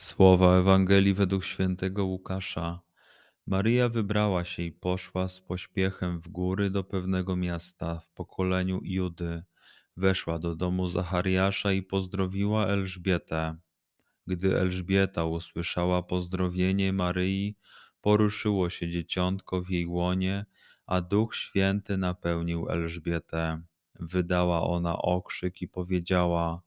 Słowa Ewangelii według świętego Łukasza. Maryja wybrała się i poszła z pośpiechem w góry do pewnego miasta w pokoleniu Judy. Weszła do domu Zachariasza i pozdrowiła Elżbietę. Gdy Elżbieta usłyszała pozdrowienie Maryi, poruszyło się dzieciątko w jej łonie, a Duch Święty napełnił Elżbietę. Wydała ona okrzyk i powiedziała: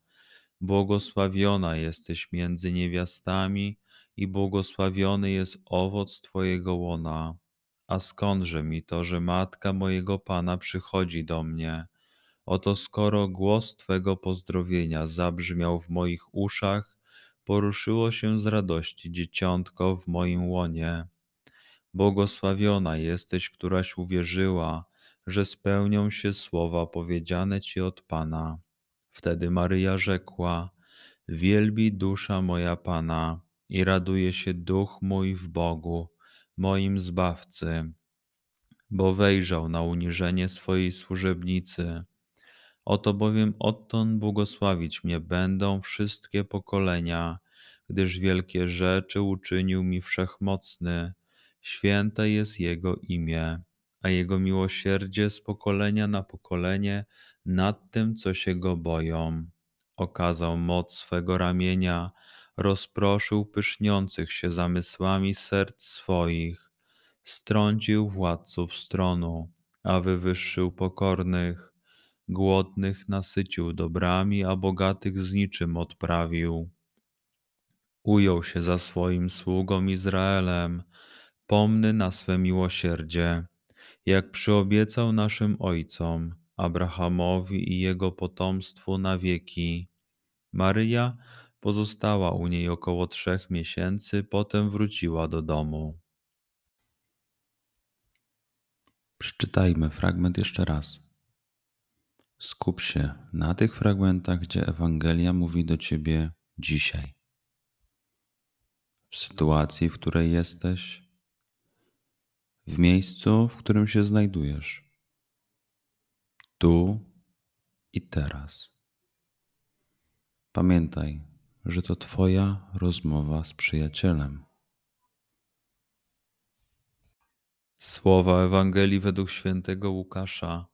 Błogosławiona jesteś między niewiastami i błogosławiony jest owoc Twojego łona. A skądże mi to, że matka mojego Pana przychodzi do mnie? Oto skoro głos Twego pozdrowienia zabrzmiał w moich uszach, poruszyło się z radości dzieciątko w moim łonie. Błogosławiona jesteś, któraś uwierzyła, że spełnią się słowa powiedziane Ci od Pana. Wtedy Maryja rzekła: Wielbi dusza moja Pana i raduje się duch mój w Bogu, moim zbawcy, bo wejrzał na uniżenie swojej służebnicy. Oto bowiem odtąd błogosławić mnie będą wszystkie pokolenia, gdyż wielkie rzeczy uczynił mi wszechmocny, święte jest Jego imię, a Jego miłosierdzie z pokolenia na pokolenie nad tym, co się Go boją. Okazał moc swego ramienia, rozproszył pyszniących się zamysłami serc swoich, strącił władców stronu, a wywyższył pokornych, głodnych nasycił dobrami, a bogatych z niczym odprawił. Ujął się za swoim sługą Izraelem, pomny na swe miłosierdzie, jak przyobiecał naszym ojcom, Abrahamowi i jego potomstwu na wieki. Maryja Pozostała u niej około trzech miesięcy, potem wróciła do domu. Przeczytajmy fragment jeszcze raz. Skup się na tych fragmentach, gdzie Ewangelia mówi do ciebie dzisiaj. W sytuacji, w której jesteś, w miejscu, w którym się znajdujesz, tu i teraz. Pamiętaj, że to Twoja rozmowa z przyjacielem. Słowa Ewangelii według świętego Łukasza.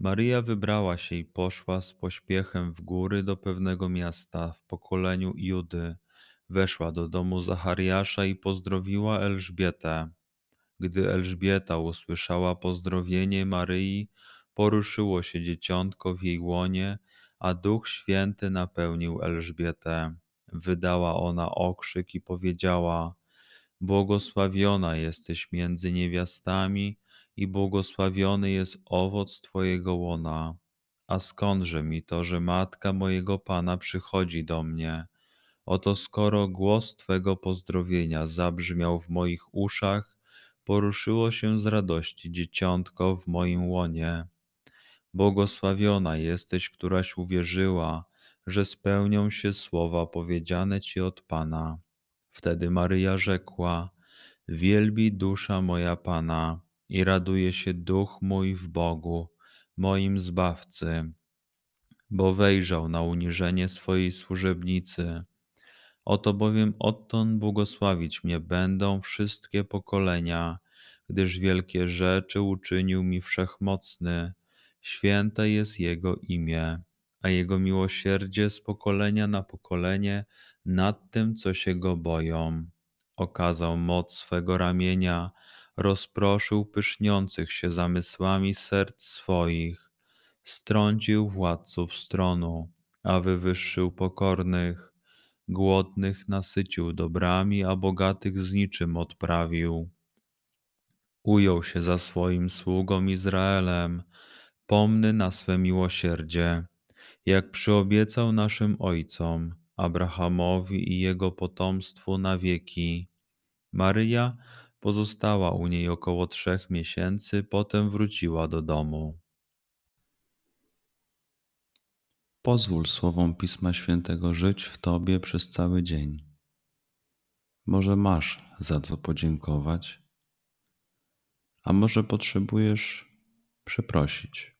Maryja wybrała się i poszła z pośpiechem w góry do pewnego miasta w pokoleniu Judy. Weszła do domu Zachariasza i pozdrowiła Elżbietę. Gdy Elżbieta usłyszała pozdrowienie Maryi, poruszyło się dzieciątko w jej łonie, a Duch Święty napełnił Elżbietę. Wydała ona okrzyk i powiedziała: Błogosławiona jesteś między niewiastami i błogosławiony jest owoc Twojego łona. A skądże mi to, że matka mojego Pana przychodzi do mnie? Oto skoro głos Twego pozdrowienia zabrzmiał w moich uszach, poruszyło się z radości dzieciątko w moim łonie. Błogosławiona jesteś, któraś uwierzyła, że spełnią się słowa powiedziane ci od Pana. Wtedy Maryja rzekła: Wielbi dusza moja Pana i raduje się duch mój w Bogu, moim zbawcy, bo wejrzał na uniżenie swojej służebnicy. Oto bowiem odtąd błogosławić mnie będą wszystkie pokolenia, gdyż wielkie rzeczy uczynił mi wszechmocny, święte jest Jego imię a Jego miłosierdzie z pokolenia na pokolenie nad tym, co się go boją. Okazał moc swego ramienia, rozproszył pyszniących się zamysłami serc swoich, strącił władców stronu, a wywyższył pokornych, głodnych nasycił dobrami, a bogatych z niczym odprawił. Ujął się za swoim sługą Izraelem, pomny na swe miłosierdzie, jak przyobiecał naszym ojcom, Abrahamowi i jego potomstwu na wieki. Maryja pozostała u niej około trzech miesięcy, potem wróciła do domu. Pozwól słowom Pisma Świętego żyć w Tobie przez cały dzień. Może masz za co podziękować, a może potrzebujesz przeprosić.